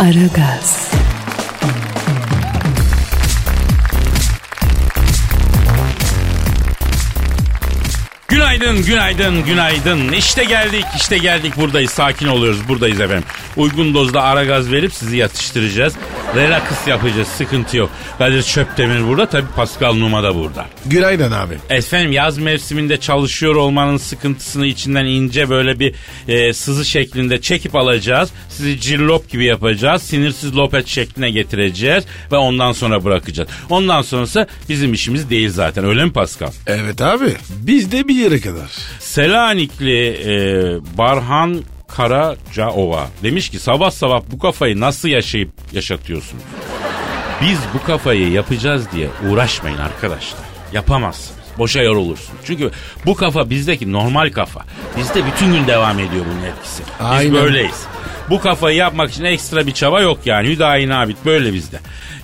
Aragaz, Günaydın, günaydın, günaydın. İşte geldik, işte geldik buradayız. Sakin oluyoruz, buradayız efendim. Uygun dozda ara gaz verip sizi yatıştıracağız. Relax yapacağız, sıkıntı yok. Kadir Çöptemir burada, tabii Pascal Numa da burada. Günaydın abi. Efendim yaz mevsiminde çalışıyor olmanın sıkıntısını içinden ince böyle bir e, sızı şeklinde çekip alacağız. Sizi cillop gibi yapacağız. Sinirsiz lopet şekline getireceğiz ve ondan sonra bırakacağız. Ondan sonrası bizim işimiz değil zaten. Öyle mi Pascal? Evet abi. Biz de bir yere kadar. Selanikli e, Barhan Karacaova demiş ki sabah sabah bu kafayı nasıl yaşayıp yaşatıyorsunuz? Biz bu kafayı yapacağız diye uğraşmayın arkadaşlar. Yapamazsınız. Boşa yorulursun. Çünkü bu kafa bizdeki normal kafa. Bizde bütün gün devam ediyor bunun etkisi. Biz Aynen. böyleyiz. Bu kafayı yapmak için ekstra bir çaba yok yani. Hüdayi Nabit böyle bizde.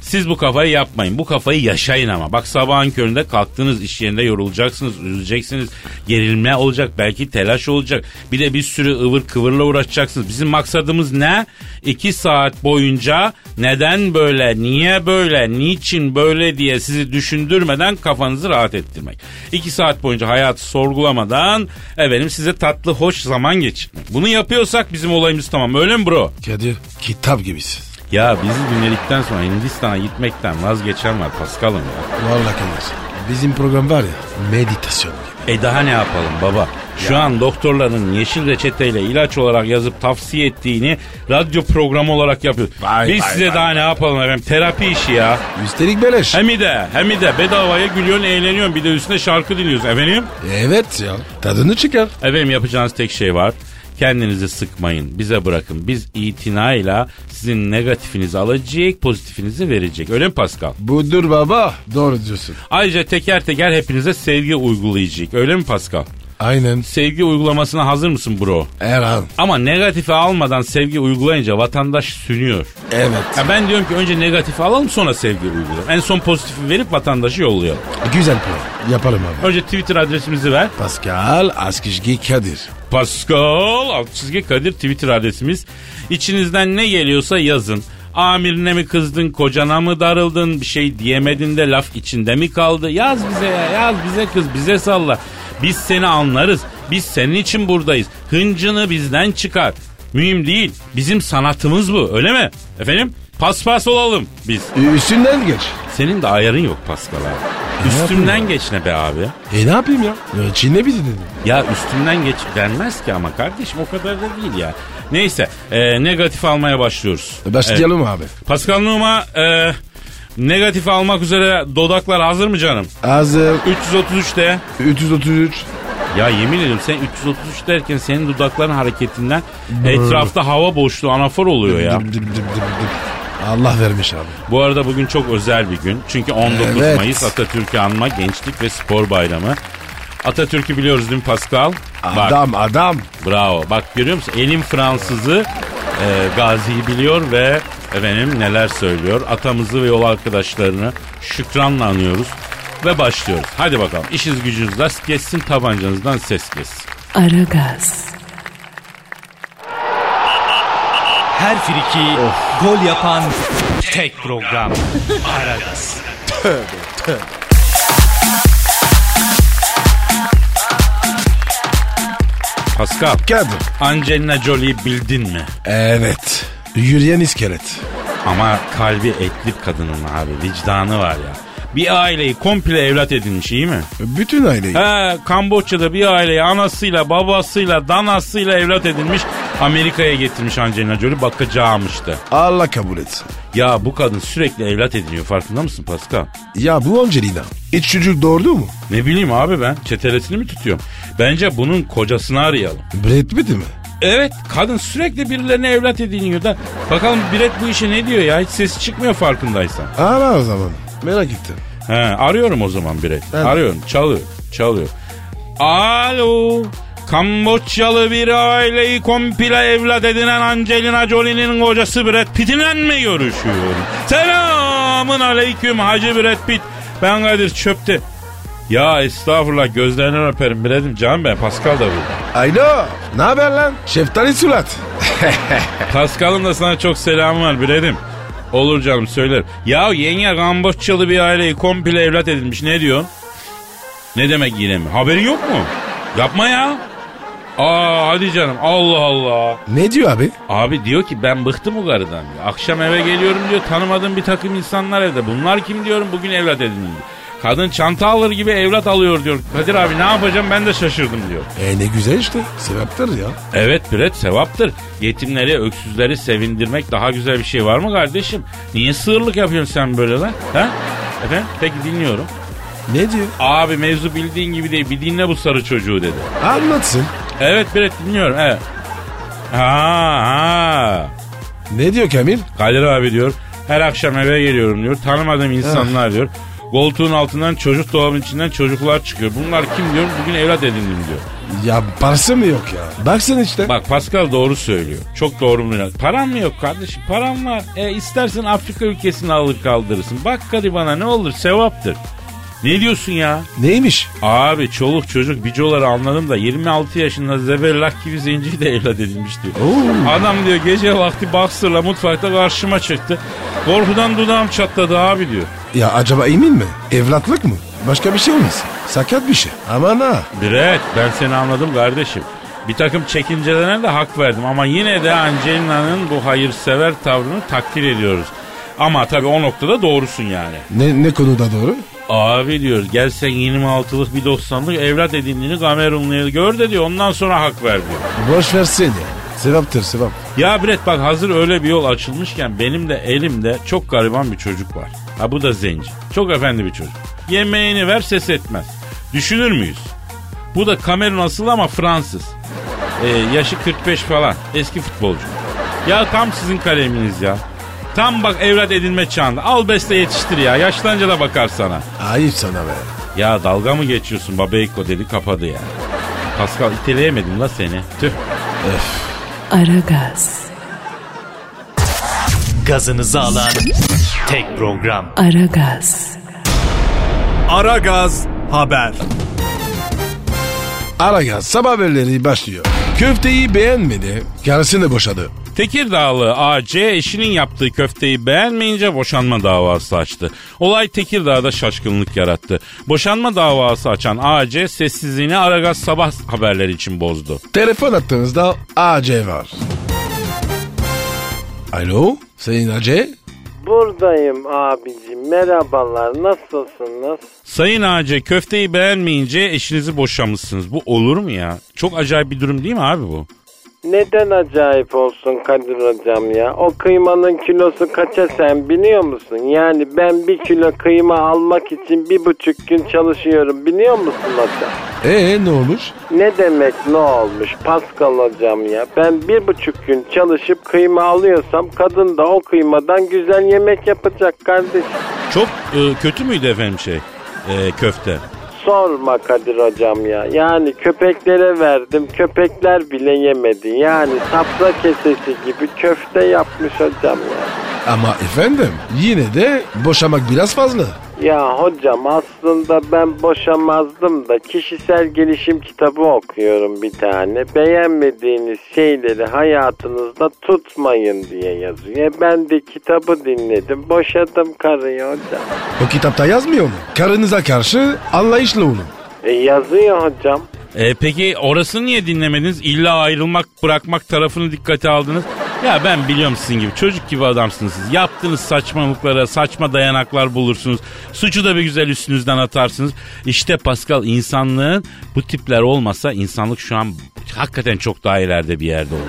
Siz bu kafayı yapmayın. Bu kafayı yaşayın ama. Bak sabahın köründe kalktınız iş yerinde yorulacaksınız, üzüleceksiniz. Gerilme olacak, belki telaş olacak. Bir de bir sürü ıvır kıvırla uğraşacaksınız. Bizim maksadımız ne? İki saat boyunca neden böyle, niye böyle, niçin böyle diye sizi düşündürmeden kafanızı rahat ettirmek. İki saat boyunca hayatı sorgulamadan efendim size tatlı, hoş zaman geçirmek. Bunu yapıyorsak bizim olayımız tamam. Öyle mi bro? Kadir kitap gibisin. Ya bizi dinledikten sonra Hindistan'a gitmekten vazgeçen var Paskal'ım ya. Vallahi Kadir. Bizim program var ya meditasyon gibi. E daha ne yapalım baba? Şu an doktorların yeşil reçeteyle ilaç olarak yazıp tavsiye ettiğini radyo programı olarak yapıyoruz. Vay, Biz vay, size vay, daha vay. ne yapalım efendim? Terapi işi ya. Üstelik beleş. Hem de hem de bedavaya gülüyorsun eğleniyorsun bir de üstüne şarkı dinliyorsun efendim. Evet ya. Tadını çıkar. Efendim yapacağınız tek şey var. Kendinizi sıkmayın. Bize bırakın. Biz itinayla sizin negatifinizi alacak, pozitifinizi verecek. Öyle mi Pascal? Budur baba. Doğru diyorsun. Ayrıca teker teker hepinize sevgi uygulayacak. Öyle mi Pascal? Aynen. Sevgi uygulamasına hazır mısın bro? Her an. Ama negatifi almadan sevgi uygulayınca vatandaş sünüyor. Evet. Ya ben diyorum ki önce negatifi alalım sonra sevgi uygulayalım. En son pozitifi verip vatandaşı yollayalım. Güzel plan. Yapalım abi. Önce Twitter adresimizi ver. Pascal Askışgi Kadir. Pascal alt çizgi Kadir Twitter adresimiz. İçinizden ne geliyorsa yazın. Amirine mi kızdın, kocana mı darıldın, bir şey diyemedin de laf içinde mi kaldı? Yaz bize ya, yaz bize kız, bize salla. Biz seni anlarız, biz senin için buradayız. Hıncını bizden çıkar. Mühim değil, bizim sanatımız bu, öyle mi? Efendim, paspas olalım biz. Üstünden geç. Senin de ayarın yok Pascal abi. Üstümden geç ne be abi? E ne yapayım ya? ya Çin'le bizi dedi. Ya üstümden geç denmez ki ama kardeşim o kadar da değil ya. Neyse e, negatif almaya başlıyoruz. Başlayalım abi. Evet. Pascal Numa e, negatif almak üzere dodaklar hazır mı canım? Hazır. 333'te. 333. Ya yemin ediyorum sen 333 derken senin dudakların hareketinden etrafta hava boşluğu anafor oluyor ya. Allah vermiş abi. Bu arada bugün çok özel bir gün. Çünkü 19 Evet. Mayıs Atatürk'ü anma Gençlik ve Spor Bayramı. Atatürk'ü biliyoruz değil mi Pascal? Bak, Adam adam. Bravo. Bak görüyor musun? Elim Fransızı e, Gazi'yi biliyor ve efendim neler söylüyor. Atamızı ve yol arkadaşlarını şükranla anıyoruz ve başlıyoruz. Hadi bakalım. İşiniz gücünüz rast geçsin tabancanızdan ses geçsin. Aragaz, Her friki gol yapan tek program. Aragaz. Pascal, Kadir. Angelina Jolie'yi bildin mi? Evet. Yürüyen iskelet. Ama kalbi etli kadının abi. Vicdanı var ya. Bir aileyi komple evlat edinmiş iyi mi? Bütün aileyi. He, Kamboçya'da bir aileyi anasıyla, babasıyla, danasıyla evlat edinmiş. Amerika'ya getirmiş Angelina Jolie bakacağımıştı. Allah kabul etsin. Ya bu kadın sürekli evlat ediniyor farkında mısın Pascal? Ya bu Angelina. Hiç çocuk doğurdu mu? Ne bileyim abi ben çetelesini mi tutuyorum? Bence bunun kocasını arayalım. Brad Pitt mi? Evet kadın sürekli birilerine evlat ediniyor da. Bakalım Biret bu işe ne diyor ya hiç sesi çıkmıyor farkındaysan. Ara o zaman. Merak ettim. He, arıyorum o zaman Biret. Evet. Arıyorum çalıyor çalıyor. Alo. Kamboçyalı bir aileyi komple evlat edinen Angelina Jolie'nin kocası Brad Pitt'inle mi görüşüyorum? Selamın aleyküm Hacı Brad Pitt. Ben Kadir Çöpte. Ya estağfurullah gözlerinden öperim Brad'im canım ben Pascal da burada. Alo. Ne haber lan? Şeftali surat. Pascal'ın da sana çok selamı var Brad'im. Olur canım söylerim. Ya yenge Kamboçyalı bir aileyi komple evlat edinmiş ne diyorsun? Ne demek yine mi? Haberin yok mu? Yapma ya. Aa hadi canım Allah Allah. ne diyor abi? Abi diyor ki ben bıktım bu karıdan diyor. Akşam eve geliyorum diyor tanımadığım bir takım insanlar evde. Bunlar kim diyorum bugün evlat edindim diyor. Kadın çanta alır gibi evlat alıyor diyor. Kadir abi ne yapacağım ben de şaşırdım diyor. E ne güzel işte. Sevaptır ya. Evet Biret sevaptır. Yetimleri, öksüzleri sevindirmek daha güzel bir şey var mı kardeşim? Niye sığırlık yapıyorsun sen böyle lan? Ha? Efendim? Peki dinliyorum. Ne diyor? Abi mevzu bildiğin gibi değil. Bir dinle bu sarı çocuğu dedi. Anlatsın. Evet Biret dinliyorum. Evet. Ha ha. Ne diyor Kamil? Kadir abi diyor. Her akşam eve geliyorum diyor. Tanımadığım insanlar diyor. Koltuğun altından çocuk dolabın içinden çocuklar çıkıyor. Bunlar kim diyor? Bugün evlat edindim diyor. Ya parası mı yok ya? Baksana işte. Bak Pascal doğru söylüyor. Çok doğru mu? Param mı yok kardeşim? Param var. E istersen Afrika ülkesini alır kaldırırsın. Bak gariban'a ne olur sevaptır. Ne diyorsun ya? Neymiş? Abi çoluk çocuk bicoları anladım da 26 yaşında zebellak gibi zenciyi de evlat edinmiş diyor. Oo. Adam diyor gece vakti baksırla mutfakta karşıma çıktı. Korkudan dudağım çatladı abi diyor. Ya acaba emin mi? Evlatlık mı? Başka bir şey olmasın? Sakat bir şey. Aman ha. Biret ben seni anladım kardeşim. Bir takım çekincelerine de hak verdim ama yine de Angelina'nın bu hayırsever tavrını takdir ediyoruz. Ama tabii o noktada doğrusun yani. Ne, ne konuda doğru? Abi diyor gel sen 26'lık bir 90'lık evlat edindiğini Kamerunlu'ya gör de diyor ondan sonra hak ver diyor. Boş versene. Sevaptır sevap. Ya Biret bak hazır öyle bir yol açılmışken benim de elimde çok gariban bir çocuk var. Ha bu da zenci. Çok efendi bir çocuk. Yemeğini ver ses etmez. Düşünür müyüz? Bu da Kamerun asıl ama Fransız. Ee, yaşı 45 falan. Eski futbolcu. Ya tam sizin kaleminiz ya. Tam bak evlat edinme çağında. Al beste yetiştir ya. Yaşlanınca da bakar sana. Ayıp sana be. Ya dalga mı geçiyorsun babeyko dedi kapadı ya. Pascal iteleyemedim la seni. Tüh. Aragaz, Gazınızı alan tek program. Aragaz, Aragaz Haber. Aragaz sabah haberleri başlıyor. Köfteyi beğenmedi. Karısını boşadı. Tekirdağlı AC eşinin yaptığı köfteyi beğenmeyince boşanma davası açtı. Olay Tekirdağ'da şaşkınlık yarattı. Boşanma davası açan AC sessizliğini Aragaz sabah haberleri için bozdu. Telefon attığınızda AC var. Alo Sayın AC? Buradayım abicim. Merhabalar. Nasılsınız? Sayın AC köfteyi beğenmeyince eşinizi boşamışsınız. Bu olur mu ya? Çok acayip bir durum değil mi abi bu? Neden acayip olsun Kadir hocam ya? O kıymanın kilosu kaça sen biliyor musun? Yani ben bir kilo kıyma almak için bir buçuk gün çalışıyorum biliyor musun hocam? Ee ne olmuş? Ne demek ne olmuş Pascal hocam ya? Ben bir buçuk gün çalışıp kıyma alıyorsam kadın da o kıymadan güzel yemek yapacak kardeşim. Çok e, kötü müydü efendim şey e, köfte? Sorma Kadir hocam ya. Yani köpeklere verdim. Köpekler bile yemedi. Yani safra kesesi gibi köfte yapmış hocam ya. Ama efendim yine de boşamak biraz fazla. Ya hocam aslında ben boşamazdım da kişisel gelişim kitabı okuyorum bir tane. Beğenmediğiniz şeyleri hayatınızda tutmayın diye yazıyor. E ben de kitabı dinledim. Boşadım karıyı hocam. O kitapta yazmıyor mu? Karınıza karşı anlayışlı olun. E yazıyor hocam. E, peki orasını niye dinlemediniz? İlla ayrılmak bırakmak tarafını dikkate aldınız. Ya ben biliyorum sizin gibi çocuk gibi adamsınız siz. Yaptığınız saçmalıklara saçma dayanaklar bulursunuz. Suçu da bir güzel üstünüzden atarsınız. İşte Pascal insanlığın bu tipler olmasa insanlık şu an hakikaten çok daha ileride bir yerde olur.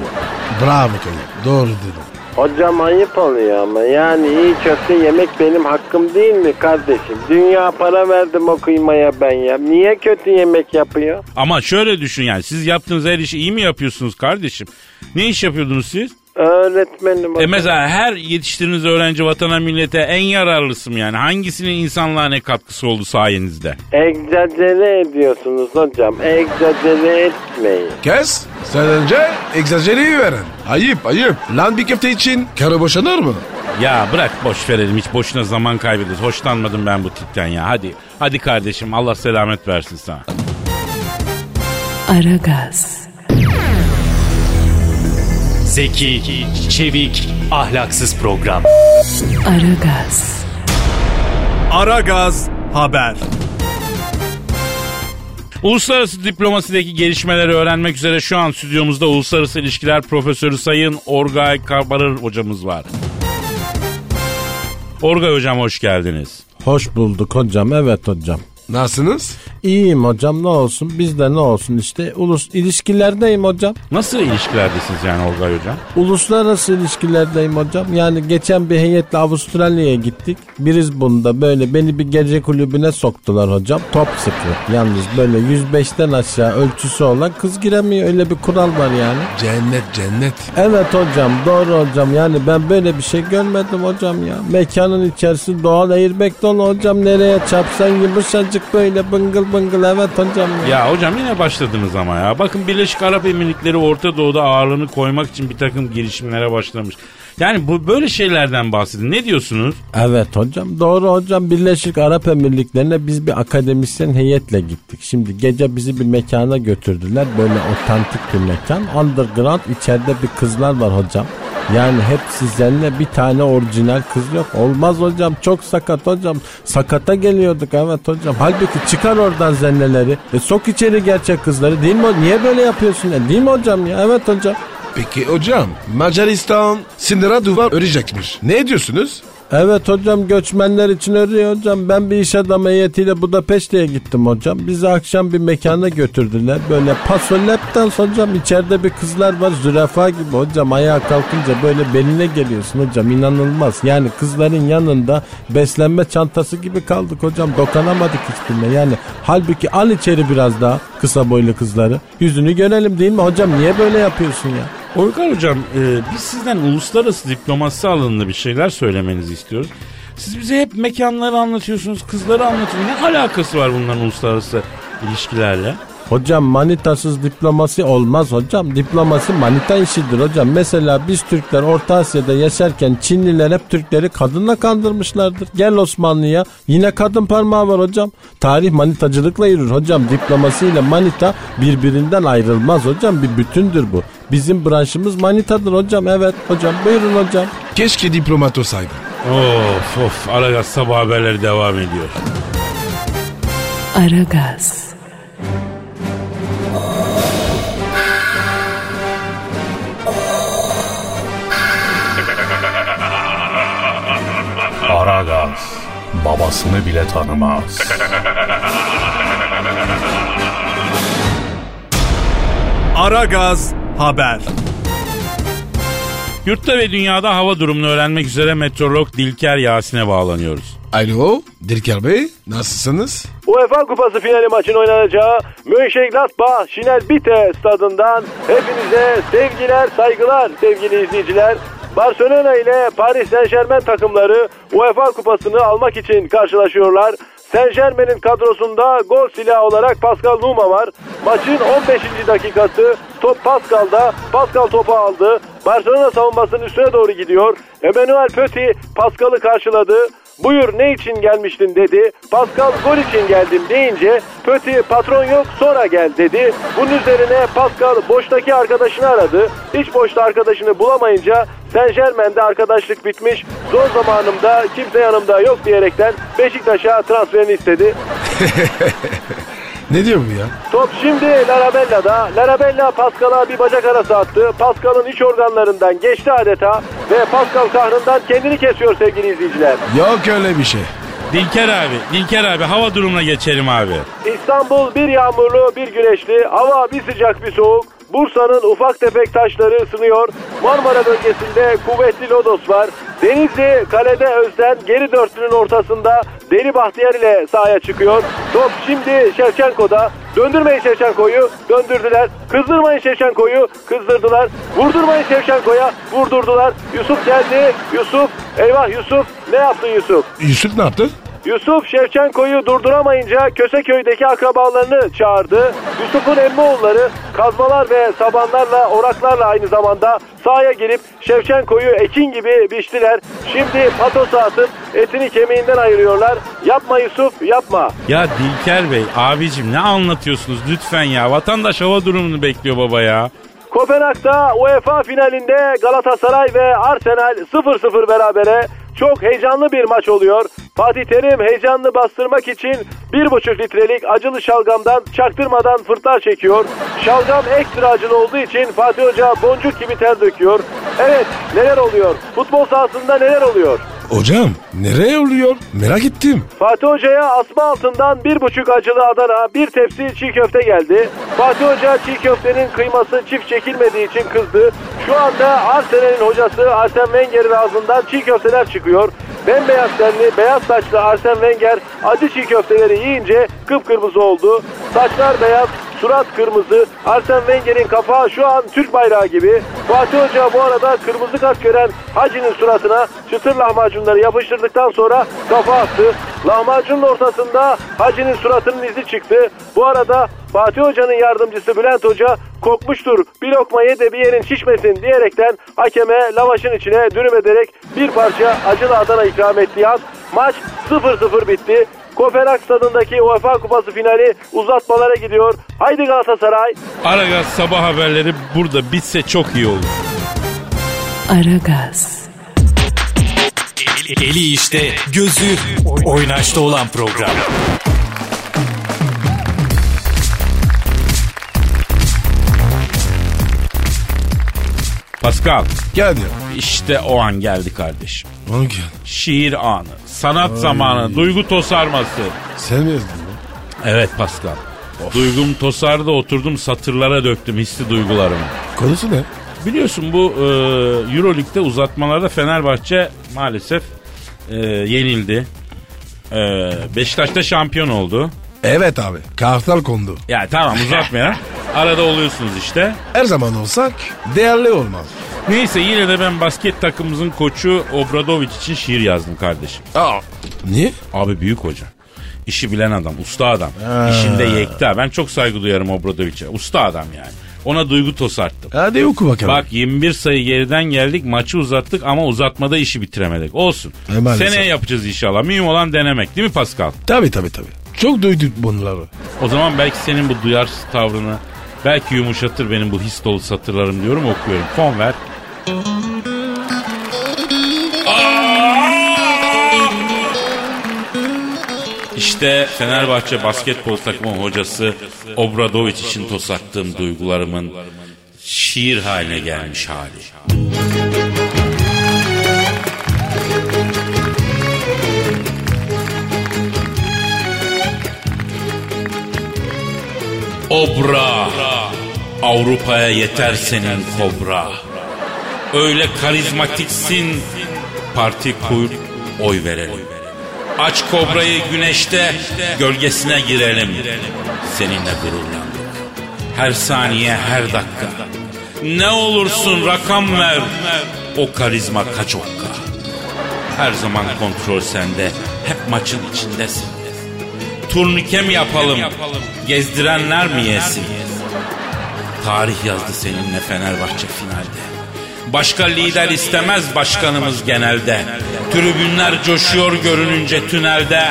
Bravo Kadir. Doğru dedim. Hocam ayıp oluyor ama yani iyi köfte yemek benim hakkım değil mi kardeşim? Dünya para verdim o kıymaya ben ya. Niye kötü yemek yapıyor? Ama şöyle düşün yani siz yaptığınız her işi iyi mi yapıyorsunuz kardeşim? Ne iş yapıyordunuz siz? Öğretmenim E mesela her yetiştirdiğiniz öğrenci vatana millete en yararlısı mı yani? Hangisinin insanlığa ne katkısı oldu sayenizde? Egzajere ediyorsunuz hocam. Egzajere etmeyin. Kes. Sen önce egzajereyi veren. Ayıp ayıp. Lan bir köfte için karı boşanır mı? Ya bırak boş verelim hiç boşuna zaman kaybediyoruz. Hoşlanmadım ben bu tipten ya. Hadi hadi kardeşim Allah selamet versin sana. Aragaz, Zeki, çevik, ahlaksız program. Aragaz, Aragaz Haber. Uluslararası diplomasideki gelişmeleri öğrenmek üzere şu an stüdyomuzda Uluslararası İlişkiler Profesörü Sayın Orgay Kabarır hocamız var. Orgay hocam hoş geldiniz. Hoş bulduk hocam. Evet hocam. Nasılsınız? İyiyim hocam ne olsun bizde ne olsun işte ulus ilişkilerdeyim hocam. Nasıl ilişkilerdesiniz yani Orgay hocam? Uluslararası ilişkilerdeyim hocam. Yani geçen bir heyetle Avustralya'ya gittik. Brisbane'da böyle beni bir gece kulübüne soktular hocam. Top sıfır. Yalnız böyle 105'ten aşağı ölçüsü olan kız giremiyor. Öyle bir kural var yani. Cennet cennet. Evet hocam doğru hocam. Yani ben böyle bir şey görmedim hocam ya. Mekanın içerisi doğal airbag dolu hocam. Nereye çarpsan yumuşacık böyle bıngıl bıngıl evet hocam ya. Ya hocam yine başladınız ama ya. Bakın Birleşik Arap Emirlikleri Orta Doğu'da ağırlığını koymak için bir takım girişimlere başlamış. Yani bu böyle şeylerden bahsedin. Ne diyorsunuz? Evet hocam doğru hocam Birleşik Arap Emirlikleri'ne biz bir akademisyen heyetle gittik. Şimdi gece bizi bir mekana götürdüler böyle otantik bir mekan. Underground içeride bir kızlar var hocam. Yani hepsi zelle bir tane orijinal kız yok. Olmaz hocam çok sakat hocam. Sakata geliyorduk evet hocam. Halbuki çıkar oradan zenneleri. E, sok içeri gerçek kızları değil mi? Niye böyle yapıyorsun? E, değil mi hocam ya? Evet hocam. Peki hocam Macaristan Sindira duvar örecekmiş. Ne diyorsunuz? Evet hocam göçmenler için örüyor hocam. Ben bir iş adamı heyetiyle Budapeşte'ye gittim hocam. Bizi akşam bir mekana götürdüler. Böyle paso lap dance hocam. İçeride bir kızlar var zürafa gibi hocam. Ayağa kalkınca böyle beline geliyorsun hocam. inanılmaz. Yani kızların yanında beslenme çantası gibi kaldık hocam. Dokanamadık hiçbirine. Yani halbuki al içeri biraz daha kısa boylu kızları. Yüzünü görelim değil mi hocam? Niye böyle yapıyorsun ya? Organ hocam e, biz sizden uluslararası diplomasi alanında bir şeyler söylemenizi istiyoruz. Siz bize hep mekanları anlatıyorsunuz, kızları anlatıyorsunuz. Ne alakası var bunların uluslararası ilişkilerle? Hocam manitasız diplomasi olmaz hocam. Diplomasi manita işidir hocam. Mesela biz Türkler Orta Asya'da yaşarken Çinliler hep Türkleri kadınla kandırmışlardır. Gel Osmanlı'ya yine kadın parmağı var hocam. Tarih manitacılıkla yürür hocam. Diplomasiyle manita birbirinden ayrılmaz hocam. Bir bütündür bu. Bizim branşımız manitadır hocam. Evet hocam buyurun hocam. Keşke diplomat olsaydım. Of of Aragaz sabah haberleri devam ediyor. Aragaz, Aragaz babasını bile tanımaz. Aragaz Haber. Yurtta ve dünyada hava durumunu öğrenmek üzere meteorolog Dilker Yasin'e bağlanıyoruz. Alo Dilker Bey nasılsınız? UEFA Kupası finali maçın oynanacağı Mönchengladbach Şinel Bite stadından hepinize sevgiler, saygılar sevgili izleyiciler. Barcelona ile Paris Saint Germain takımları UEFA Kupası'nı almak için karşılaşıyorlar. Saint Germain'in kadrosunda gol silahı olarak Pascal Numa var. Maçın 15. dakikası top Pascal'da. Pascal topu aldı. Barcelona savunmasının üstüne doğru gidiyor. Emmanuel Petit Pascal'ı karşıladı. Buyur ne için gelmiştin dedi. Pascal gol için geldim deyince Petit patron yok sonra gel dedi. Bunun üzerine Pascal boştaki arkadaşını aradı. Hiç boşta arkadaşını bulamayınca Saint Germain'de arkadaşlık bitmiş. Zor zamanımda kimse yanımda yok diyerekten Beşiktaş'a transferini istedi. Ne diyor bu ya? Top şimdi Larabella'da. Larabella Pascal'a bir bacak arası attı. Pascal'ın iç organlarından geçti adeta. Ve Pascal kahrından kendini kesiyor sevgili izleyiciler. Yok öyle bir şey. Dilker abi, Dilker abi hava durumuna geçelim abi. İstanbul bir yağmurlu bir güneşli. Hava bir sıcak bir soğuk. Bursa'nın ufak tefek taşları ısınıyor. Marmara bölgesinde kuvvetli lodos var. Denizli kalede Özden geri dörtlünün ortasında Deli Bahtiyar ile sahaya çıkıyor. Top şimdi Şevçenko'da. Döndürmeyin Şevçenko'yu. Döndürdüler. Kızdırmayın Şevçenko'yu. Kızdırdılar. Vurdurmayın Şevçenko'ya. Vurdurdular. Yusuf geldi. Yusuf. Eyvah Yusuf. Ne yaptın Yusuf? Yusuf ne yaptı? Yusuf Şevçenko'yu durduramayınca Köseköy'deki akrabalarını çağırdı. Yusuf'un emmoğulları kazmalar ve sabanlarla, oraklarla aynı zamanda sahaya girip Şevçenko'yu ekin gibi biçtiler. Şimdi patosa atıp etini kemiğinden ayırıyorlar. Yapma Yusuf, yapma. Ya Dilker Bey abicim ne anlatıyorsunuz lütfen ya. Vatandaş hava durumunu bekliyor baba ya. Kopenhag'da UEFA finalinde Galatasaray ve Arsenal 0-0 berabere çok heyecanlı bir maç oluyor. Fatih Terim heyecanını bastırmak için 1,5 litrelik acılı şalgamdan çaktırmadan fırtlar çekiyor. Şalgam ekstra acılı olduğu için Fatih Hoca boncuk gibi ter döküyor. Evet neler oluyor? Futbol sahasında neler oluyor? Hocam nereye oluyor? Merak ettim. Fatih Hoca'ya asma altından bir buçuk acılı Adana, bir tepsi çiğ köfte geldi. Fatih Hoca çiğ köftenin kıyması çift çekilmediği için kızdı. Şu anda Arsenal'in hocası Arsene Wenger'in ağzından çiğ köfteler çıkıyor. Bembeyaz tenli, beyaz saçlı Arsene Wenger acı çiğ köfteleri yiyince kıpkırmızı oldu. Saçlar beyaz, surat kırmızı. Arsene Wenger'in kafağı şu an Türk bayrağı gibi. Fatih Hoca bu arada kırmızı kart gören Hacı'nın suratına çıtır lahmacunları yapıştırdıktan sonra kafa attı. Lahmacunun ortasında Hacı'nın suratının izi çıktı. Bu arada Fatih Hoca'nın yardımcısı Bülent Hoca kokmuştur bir lokma ye de bir yerin şişmesin diyerekten hakeme lavaşın içine dürüm ederek bir parça acılı Adana ikram ettiği an maç 0-0 bitti. Kopenhag stadındaki UEFA Kupası finali uzatmalara gidiyor. Haydi Galatasaray. Aragaz sabah haberleri burada bitse çok iyi olur. Aragaz, Eli işte, gözü oynaşta olan program. Pascal Geldi. İşte o an geldi kardeşim. Onu geldi. Şiir anı, sanat zamanı, duygu tosarması. Sen mi yazdın lan? Evet Pascal. Duygum tosardı oturdum satırlara döktüm hissi duygularımı. Konusu ne? Biliyorsun bu e, Euroleague'de uzatmalarda Fenerbahçe maalesef e, yenildi. E, Beşiktaş'ta şampiyon oldu. Evet abi. Kartal kondu. Ya tamam uzatmayalım. Arada oluyorsunuz işte. Her zaman olsak değerli olmaz. Neyse yine de ben basket takımımızın koçu Obradovic için şiir yazdım kardeşim. Aa. Niye? Abi büyük hoca. İşi bilen adam, usta adam. İşinde yekta. Ben çok saygı duyarım Obradovic'e. Usta adam yani. Ona duygu tosarttım. Hadi oku bakalım. Bak 21 sayı geriden geldik maçı uzattık ama uzatmada işi bitiremedik. Olsun. E, maalesef. Seneye yapacağız inşallah. Mühim olan denemek değil mi Pascal? Tabii tabii tabii. Çok duyduk bunları. O zaman belki senin bu duyarsız tavrını belki yumuşatır benim bu his dolu satırlarım diyorum okuyorum. Fon ver. İşte Fenerbahçe basketbol takımı hocası Obradovic için tosattığım duygularımın şiir haline gelmiş hali. Obra Avrupa'ya yeter senin kobra. Öyle karizmatiksin Parti kur oy verelim. Aç kobrayı güneşte Gölgesine girelim. Seninle gururlandık. Her saniye her dakika. Ne olursun rakam ver. O karizma kaç okka? Her zaman kontrol sende. Hep maçın içindesin Turnike mi yapalım? Gezdirenler mi yesin? Tarih yazdı seninle Fenerbahçe finalde. Başka lider istemez başkanımız genelde. Tribünler coşuyor görününce tünelde.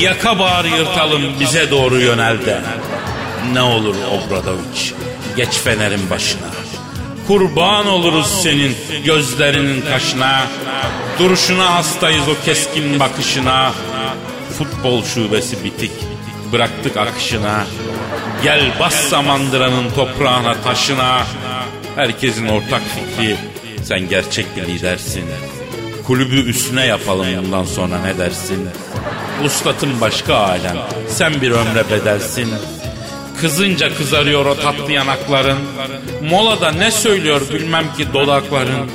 Yaka bağır yırtalım bize doğru yönelde. Ne olur Obradoviç geç Fener'in başına. Kurban oluruz senin gözlerinin kaşına. Duruşuna hastayız o keskin bakışına. Futbol şubesi bitik. Bıraktık akışına. Gel bas samandıranın toprağına taşına. Herkesin ortak fikri. Sen gerçek bir lidersin. Kulübü üstüne yapalım bundan sonra ne dersin? Ustatın başka alem. Sen bir ömre bedelsin. Kızınca kızarıyor o tatlı yanakların. Molada ne söylüyor bilmem ki dodakların.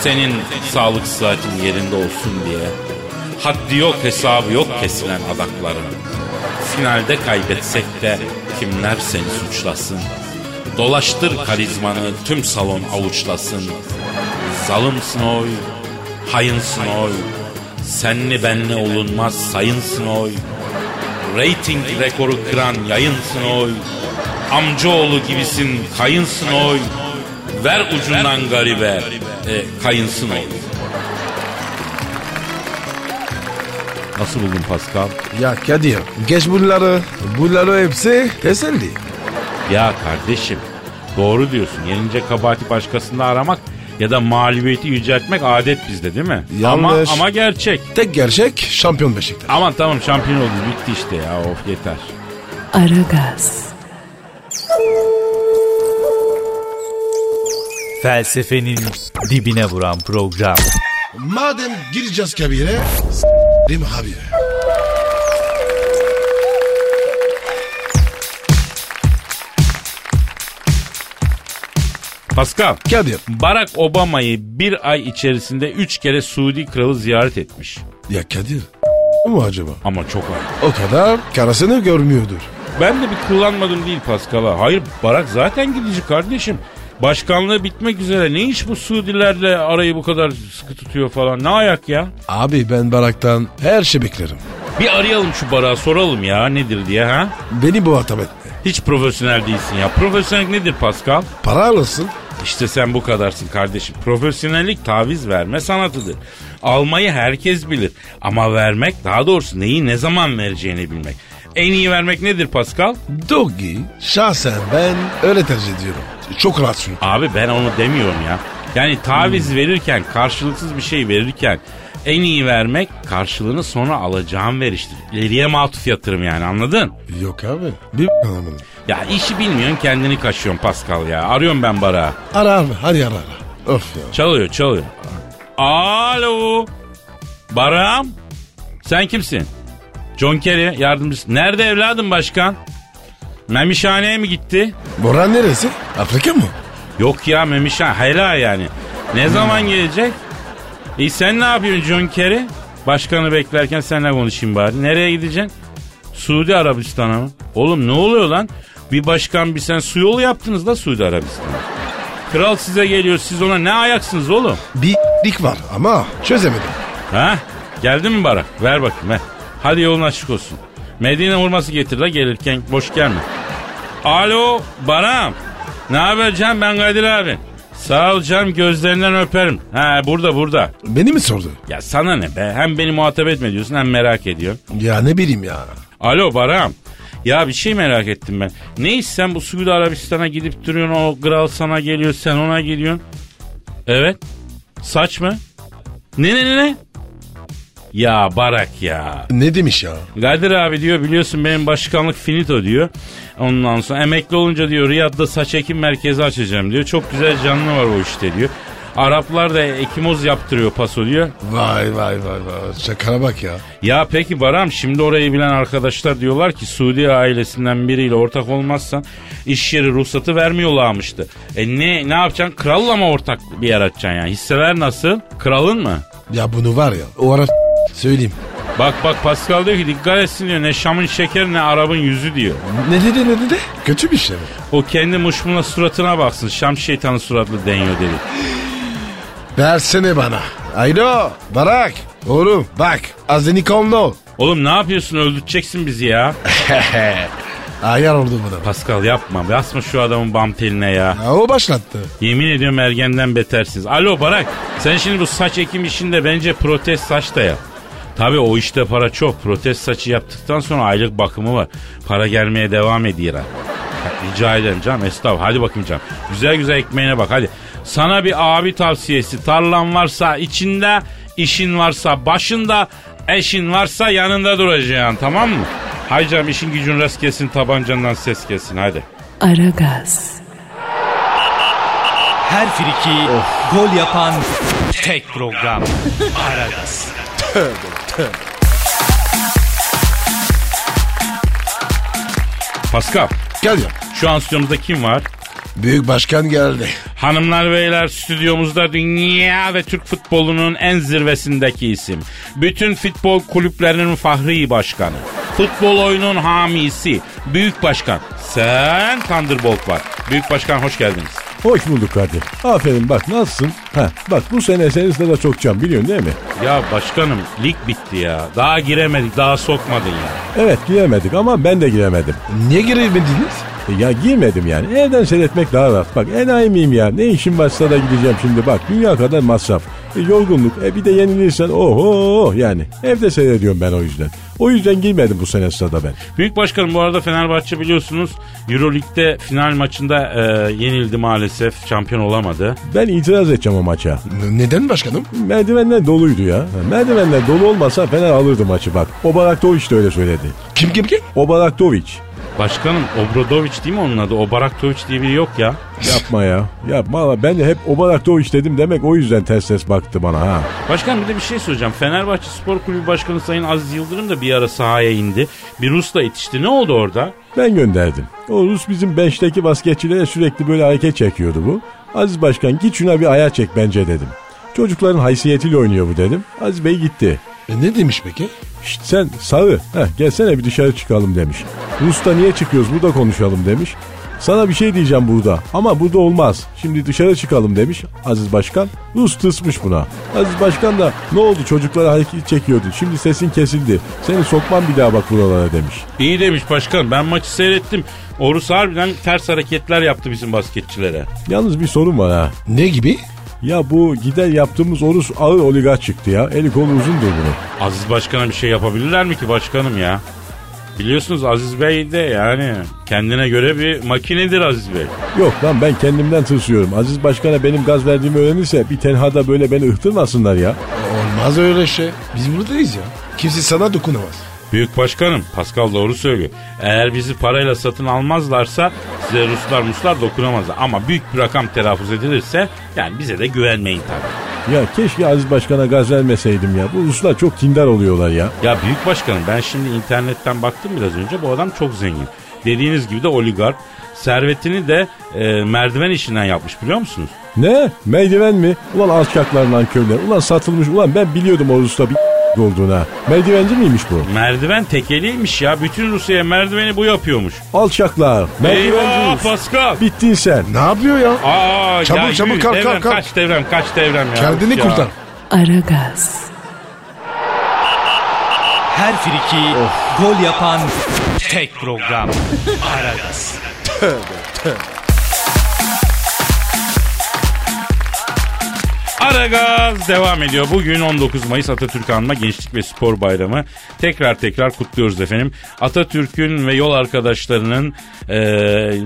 Senin sağlık saatin yerinde olsun diye. Haddi yok hesabı yok kesilen adakların. Finalde kaybetsek de kimler seni suçlasın. Dolaştır karizmanı tüm salon avuçlasın. Zalımsın oy, hayınsın oy. Senli benli olunmaz sayınsın oy. Rating rekoru kıran yayınsın oy. Amcaoğlu gibisin kayınsın oy. Ver ucundan garibe e, kayınsın oy. Nasıl buldun Pascal? Ya Kadir geç bunları. Bunları hepsi teselli. Ya kardeşim doğru diyorsun. Yenince kabahati başkasında aramak ya da mağlubiyeti yüceltmek adet bizde değil mi? Ama, Yanlış. ama gerçek. Tek gerçek şampiyon Beşiktaş. Aman tamam şampiyon olduk bitti işte ya of yeter. Aragaz, Felsefenin dibine vuran program. Madem gireceğiz kabire s**rim abi. Pascal, Kadir. Barack Obama'yı bir ay içerisinde üç kere Suudi kralı ziyaret etmiş. Ya Kadir mu acaba? Ama çok ay. O kadar karısını görmüyordur. Ben de bir kullanmadım değil Pascal'a. Hayır Barack zaten gidici kardeşim. Başkanlığı bitmek üzere. Ne iş bu Suudilerle arayı bu kadar sıkı tutuyor falan. Ne ayak ya? Abi ben Barak'tan her şey beklerim. Bir arayalım şu Barak'a soralım ya nedir diye ha? Beni bu etme. Hiç profesyonel değilsin ya. Profesyonel nedir Pascal? Para alırsın. İşte sen bu kadarsın kardeşim. Profesyonellik taviz verme sanatıdır. Almayı herkes bilir. Ama vermek daha doğrusu neyi ne zaman vereceğini bilmek. En iyi vermek nedir Pascal? Doggy şahsen ben öyle tercih ediyorum. Çok rahat çünkü. Abi ben onu demiyorum ya. Yani taviz verirken, karşılıksız bir şey verirken en iyi vermek karşılığını sonra alacağım veriştir. İleriye matuf yatırım yani anladın? Yok abi. Bir anlamadım. Ya işi bilmiyorsun kendini kaşıyorsun Pascal ya. Arıyorum ben bara. Ara ara. Hadi ara ara. Of ya. Çalıyor çalıyor. Alo. Baram. Sen kimsin? John Kerry yardımcısı. Nerede evladım başkan? Memişhaneye mi gitti? Boran neresi? Afrika mı? Yok ya Memişhan hela yani. Ne zaman gelecek? İyi sen ne yapıyorsun John Kerry? Başkanı beklerken seninle konuşayım bari. Nereye gideceksin? Suudi Arabistan'a mı? Oğlum ne oluyor lan? Bir başkan bir sen su yolu yaptınız da Suudi Arabistan'a. Kral size geliyor siz ona ne ayaksınız oğlum? Bir lik var ama çözemedim. Ha? Geldi mi Barak? Ver bakayım ver. Hadi yolun açık olsun. Medine hurması getir la gelirken boş gelme. Alo Baram. Ne haber Can ben Kadir abi. Sağ ol Can gözlerinden öperim. Ha burada burada. Beni mi sordu? Ya sana ne be hem beni muhatap etme diyorsun hem merak ediyorsun. Ya ne bileyim ya. Alo Baram. Ya bir şey merak ettim ben. Ne sen bu Suudi Arabistan'a gidip duruyorsun o kral sana geliyor sen ona gidiyorsun. Evet. Saç mı? Ne ne ne ne? Ya Barak ya. Ne demiş ya? Kadir abi diyor biliyorsun benim başkanlık finito diyor. Ondan sonra emekli olunca diyor Riyad'da saç ekim merkezi açacağım diyor. Çok güzel canlı var o işte diyor. Araplar da ekimoz yaptırıyor paso diyor. Vay vay vay vay. Şakara bak ya. Ya peki Baram şimdi orayı bilen arkadaşlar diyorlar ki Suudi ailesinden biriyle ortak olmazsan iş yeri ruhsatı vermiyorlarmıştı. E ne ne yapacaksın? Kralla mı ortak bir yer açacaksın yani? Hisseler nasıl? Kralın mı? Ya bunu var ya o ara söyleyeyim. Bak bak Pascal diyor ki dikkat etsin diyor. Ne Şam'ın şekeri ne Arap'ın yüzü diyor. Ne dedi ne dedi? Kötü bir şey mi? O kendi muşmula suratına baksın. Şam şeytanı suratlı deniyor dedi. Versene bana. Alo Barak. Oğlum bak azenikonlu ol. Oğlum ne yapıyorsun öldüreceksin bizi ya. Ayar oldu buna. Pascal yapma. Basma şu adamın bam teline ya. Ya o başlattı. Yemin ediyorum ergenden betersiniz. Alo Barak sen şimdi bu saç ekim işinde bence protez saç da yap. Tabii o işte para çok. Protez saçı yaptıktan sonra aylık bakımı var. Para gelmeye devam ediyor. Rica ederim canım estağfurullah. Hadi bakayım canım. Güzel güzel ekmeğine bak hadi. Sana bir abi tavsiyesi. Tarlan varsa içinde, işin varsa başında, eşin varsa yanında duracaksın tamam mı? Hay canım işin gücün rast kesin tabancandan ses kesin hadi. Aragaz, Her friki gol yapan tek program. Aragaz. Pascal Kadir. Şu an stüdyomuzda kim var? Büyük başkan geldi. Hanımlar beyler stüdyomuzda dünya ve Türk futbolunun en zirvesindeki isim. Bütün futbol kulüplerinin fahri başkanı. Futbol oyunun hamisi. Büyük başkan. Sen Thunderbolt var. Büyük başkan hoş geldiniz. Hoş bulduk Kadir. Aferin bak nasılsın? Ha, bak bu sene senin de çok can biliyorsun değil mi? Ya başkanım lig bitti ya. Daha giremedik daha sokmadın ya. Evet giremedik ama ben de giremedim. Niye giremediniz? E, Ya girmedim yani. Evden seyretmek daha rahat. Bak enayi miyim ya? Ne işim varsa da gideceğim şimdi. Bak dünya kadar masraf. E, yorgunluk. E bir de yenilirsen oho yani. Evde seyrediyorum ben o yüzden. O yüzden girmedim bu sene sırada ben. Büyük başkanım bu arada Fenerbahçe biliyorsunuz Euroleague'de final maçında e, yenildi maalesef. Şampiyon olamadı. Ben itiraz edeceğim o maça. N- neden başkanım? Merdivenler doluydu ya. Merdivenler dolu olmasa Fener alırdı maçı bak. Obaraktoviç de öyle söyledi. Kim kim kim? Obaraktoviç. Başkanım Obradoviç değil mi onun adı? Obaraktoviç diye biri yok ya. Yapma ya. Yapma ben de hep Obaraktoviç dedim demek o yüzden ters ters baktı bana ha. Başkan bir de bir şey söyleyeceğim. Fenerbahçe Spor Kulübü Başkanı Sayın Aziz Yıldırım da bir ara sahaya indi. Bir Rus'la itişti. Ne oldu orada? Ben gönderdim. O Rus bizim bençteki basketçilere sürekli böyle hareket çekiyordu bu. Aziz Başkan git şuna bir ayar çek bence dedim. Çocukların haysiyetiyle oynuyor bu dedim. Aziz Bey gitti. E, ne demiş peki? Şşt sen sarı heh, gelsene bir dışarı çıkalım demiş. Rus'ta niye çıkıyoruz burada konuşalım demiş. Sana bir şey diyeceğim burada ama burada olmaz. Şimdi dışarı çıkalım demiş Aziz Başkan. Rus tısmış buna. Aziz Başkan da ne oldu çocuklara hareket çekiyordun. Şimdi sesin kesildi. Seni sokmam bir daha bak buralara demiş. İyi demiş başkan. Ben maçı seyrettim. O Rus harbiden ters hareketler yaptı bizim basketçilere. Yalnız bir sorun var ha. Ne gibi? Ya bu gider yaptığımız Orus ağır oligark çıktı ya. Eli kolu uzundur bunu. Aziz Başkan'a bir şey yapabilirler mi ki başkanım ya? Biliyorsunuz Aziz Bey de yani kendine göre bir makinedir Aziz Bey. Yok lan ben kendimden tırsıyorum. Aziz Başkan'a benim gaz verdiğimi öğrenirse bir tenhada böyle beni ıhtırmasınlar ya. Olmaz öyle şey. Biz buradayız ya. Kimse sana dokunamaz. Büyük başkanım Pascal doğru söylüyor. Eğer bizi parayla satın almazlarsa size Ruslar Muslar dokunamazlar. Ama büyük bir rakam telaffuz edilirse yani bize de güvenmeyin tabii. Ya keşke Aziz Başkan'a gaz vermeseydim ya. Bu Ruslar çok kindar oluyorlar ya. Ya büyük başkanım ben şimdi internetten baktım biraz önce bu adam çok zengin. Dediğiniz gibi de oligark. Servetini de e, merdiven işinden yapmış biliyor musunuz? Ne? Merdiven mi? Ulan alçaklar lan köyler. Ulan satılmış. Ulan ben biliyordum o Rus'ta bir olduğuna. Merdivenci miymiş bu? Merdiven tekeliymiş ya. Bütün Rusya'ya merdiveni bu yapıyormuş. Alçaklar. Eyvah Merdivenciyiz. Pascal. Bittin sen. Ne yapıyor ya? Aa, Çabuk, ya çabuk, yürü, kalk, devrem, kalk, kalk. Kaç devrem kaç devrem ya. Kendini Ya. kurtar. Aragaz, Her friki gol yapan tek program. Aragaz. Aragaz devam ediyor. Bugün 19 Mayıs Atatürk Anma Gençlik ve Spor Bayramı. Tekrar tekrar kutluyoruz efendim. Atatürk'ün ve yol arkadaşlarının e,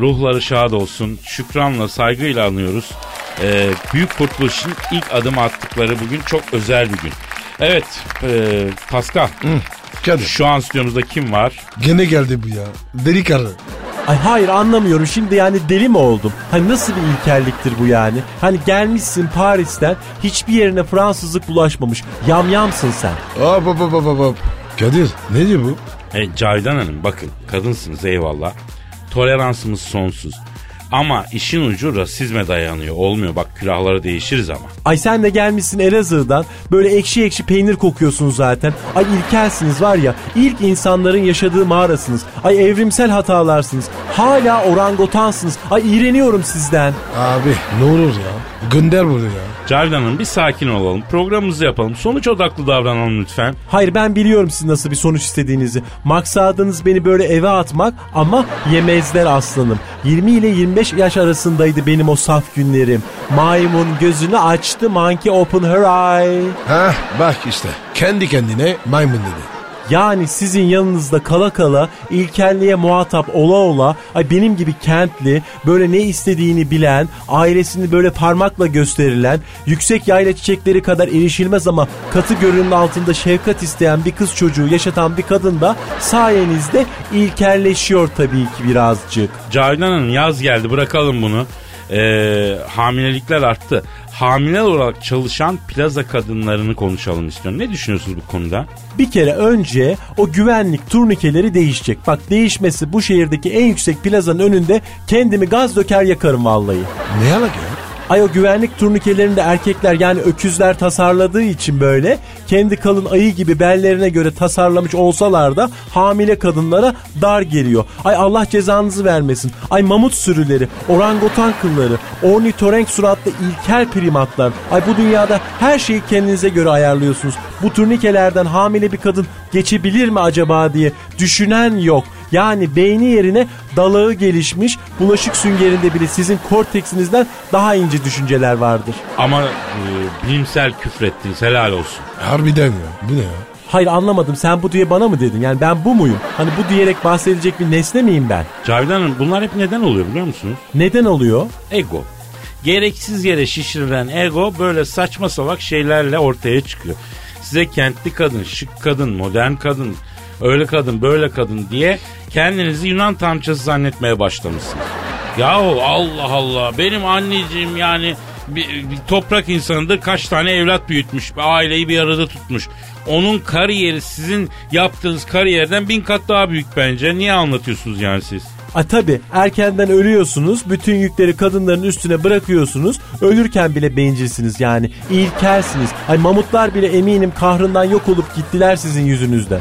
ruhları şad olsun. Şükranla, saygıyla anıyoruz. E, büyük kurtuluşun ilk adım attıkları bugün çok özel bir gün. Evet e, Pascal Kadir. şu an stüdyomuzda kim var? Gene geldi bu ya. Deli karı. Ay hayır anlamıyorum şimdi yani deli mi oldum? Hani nasıl bir ilkelliktir bu yani? Hani gelmişsin Paris'ten hiçbir yerine Fransızlık bulaşmamış. Yamyamsın sen. Hop hop hop hop hop. Kadir ne diyor bu? E, Cavidan Hanım bakın kadınsınız eyvallah. Toleransımız sonsuz. Ama işin ucu rasizme dayanıyor. Olmuyor bak külahları değişiriz ama. Ay sen de gelmişsin Elazığ'dan böyle ekşi ekşi peynir kokuyorsun zaten. Ay ilkelsiniz var ya ilk insanların yaşadığı mağarasınız. Ay evrimsel hatalarsınız. Hala orangotansınız. Ay iğreniyorum sizden. Abi ne olur ya. Gönder bunu ya. Cavidan Hanım bir sakin olalım. Programımızı yapalım. Sonuç odaklı davranalım lütfen. Hayır ben biliyorum siz nasıl bir sonuç istediğinizi. Maksadınız beni böyle eve atmak ama yemezler aslanım. 20 ile 25 yaş arasındaydı benim o saf günlerim. Maymun gözünü açtı monkey open her eye. Hah bak işte. Kendi kendine maymun dedi. Yani sizin yanınızda kala kala ilkelliğe muhatap ola ola ay benim gibi kentli böyle ne istediğini bilen ailesini böyle parmakla gösterilen yüksek yayla çiçekleri kadar erişilmez ama katı görünün altında şefkat isteyen bir kız çocuğu yaşatan bir kadın da sayenizde ilkelleşiyor tabii ki birazcık. Cavidan Hanım yaz geldi bırakalım bunu. Ee, hamilelikler arttı. Hamile olarak çalışan plaza kadınlarını konuşalım istiyorum. Ne düşünüyorsunuz bu konuda? Bir kere önce o güvenlik turnikeleri değişecek. Bak değişmesi bu şehirdeki en yüksek plazanın önünde kendimi gaz döker yakarım vallahi. Ne alaka ya? Ay o güvenlik turnikelerini de erkekler yani öküzler tasarladığı için böyle kendi kalın ayı gibi bellerine göre tasarlamış olsalar da hamile kadınlara dar geliyor. Ay Allah cezanızı vermesin. Ay mamut sürüleri, orangutan kılları, ornitorenk suratlı ilkel primatlar. Ay bu dünyada her şeyi kendinize göre ayarlıyorsunuz. Bu turnikelerden hamile bir kadın geçebilir mi acaba diye düşünen yok. Yani beyni yerine dalağı gelişmiş bulaşık süngerinde bile sizin korteksinizden daha ince düşünceler vardır. Ama e, bilimsel küfrettiniz helal olsun. Harbiden ya. Bu ne ya? Hayır anlamadım sen bu diye bana mı dedin? Yani ben bu muyum? Hani bu diyerek bahsedilecek bir nesne miyim ben? Cavidan Hanım bunlar hep neden oluyor biliyor musunuz? Neden oluyor? Ego. Gereksiz yere şişirilen ego böyle saçma salak şeylerle ortaya çıkıyor. Size kentli kadın, şık kadın, modern kadın, öyle kadın, böyle kadın diye kendinizi Yunan tanrıçası zannetmeye başlamışsınız. Yahu Allah Allah benim anneciğim yani bir, bir toprak insanıdır kaç tane evlat büyütmüş aileyi bir arada tutmuş. Onun kariyeri sizin yaptığınız kariyerden bin kat daha büyük bence. Niye anlatıyorsunuz yani siz? A tabi erkenden ölüyorsunuz. Bütün yükleri kadınların üstüne bırakıyorsunuz. Ölürken bile bencilsiniz yani. İlkelsiniz. Ay mamutlar bile eminim kahrından yok olup gittiler sizin yüzünüzden.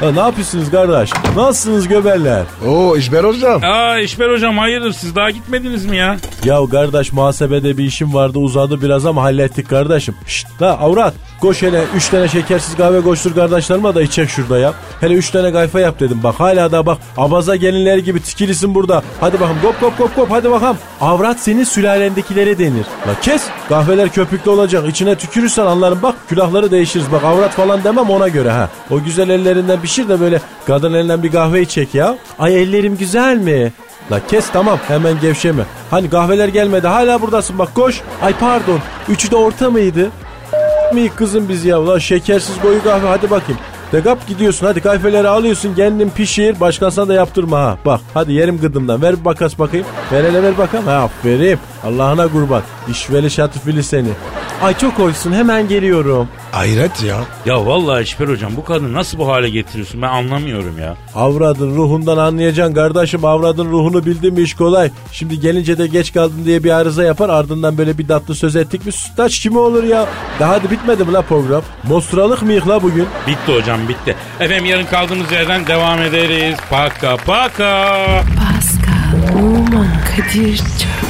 Ha, ne yapıyorsunuz kardeş? Nasılsınız göberler? Oo İşber hocam. Aa İşber hocam hayırdır siz daha gitmediniz mi ya? Ya kardeş muhasebede bir işim vardı uzadı biraz ama hallettik kardeşim. Şşt la avrat koş hele 3 tane şekersiz kahve koştur kardeşlerime da içecek şurada ya. Hele 3 tane kayfa yap dedim bak hala da bak abaza gelinler gibi tikilisin burada. Hadi bakalım kop kop kop kop hadi bakalım. Avrat senin sülalendekilere denir. La kes kahveler köpüklü olacak içine tükürürsen anlarım bak külahları değişiriz bak avrat falan demem ona göre ha. O güzel ellerinden pişir de böyle kadın elinden bir kahve içecek ya. Ay ellerim güzel mi? La kes tamam hemen gevşeme. Hani kahveler gelmedi hala buradasın bak koş. Ay pardon üçü de orta mıydı? mi kızım biz ya? Ulan şekersiz koyu kahve hadi bakayım. Degap gidiyorsun hadi kahveleri alıyorsun kendin pişir başkasına da yaptırma ha. Bak hadi yerim gıdımdan ver bir bakas bakayım. Ver hele ver bakalım. Ha aferin. Allah'ına kurban. İşveli şatıfili seni. Ay çok hoşsun hemen geliyorum. Hayret ya. Ya vallahi İşber hocam bu kadını nasıl bu hale getiriyorsun ben anlamıyorum ya. Avradın ruhundan anlayacaksın kardeşim avradın ruhunu bildin mi iş kolay. Şimdi gelince de geç kaldın diye bir arıza yapar ardından böyle bir tatlı söz ettik mi sütlaç kimi olur ya. Daha hadi bitmedi mi la program? Mostralık mıyık la bugün? Bitti hocam bitti. Efendim yarın kaldığımız yerden devam ederiz. Paka paka. Pascal, Oman, Kadir çok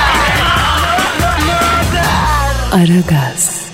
Aragaz.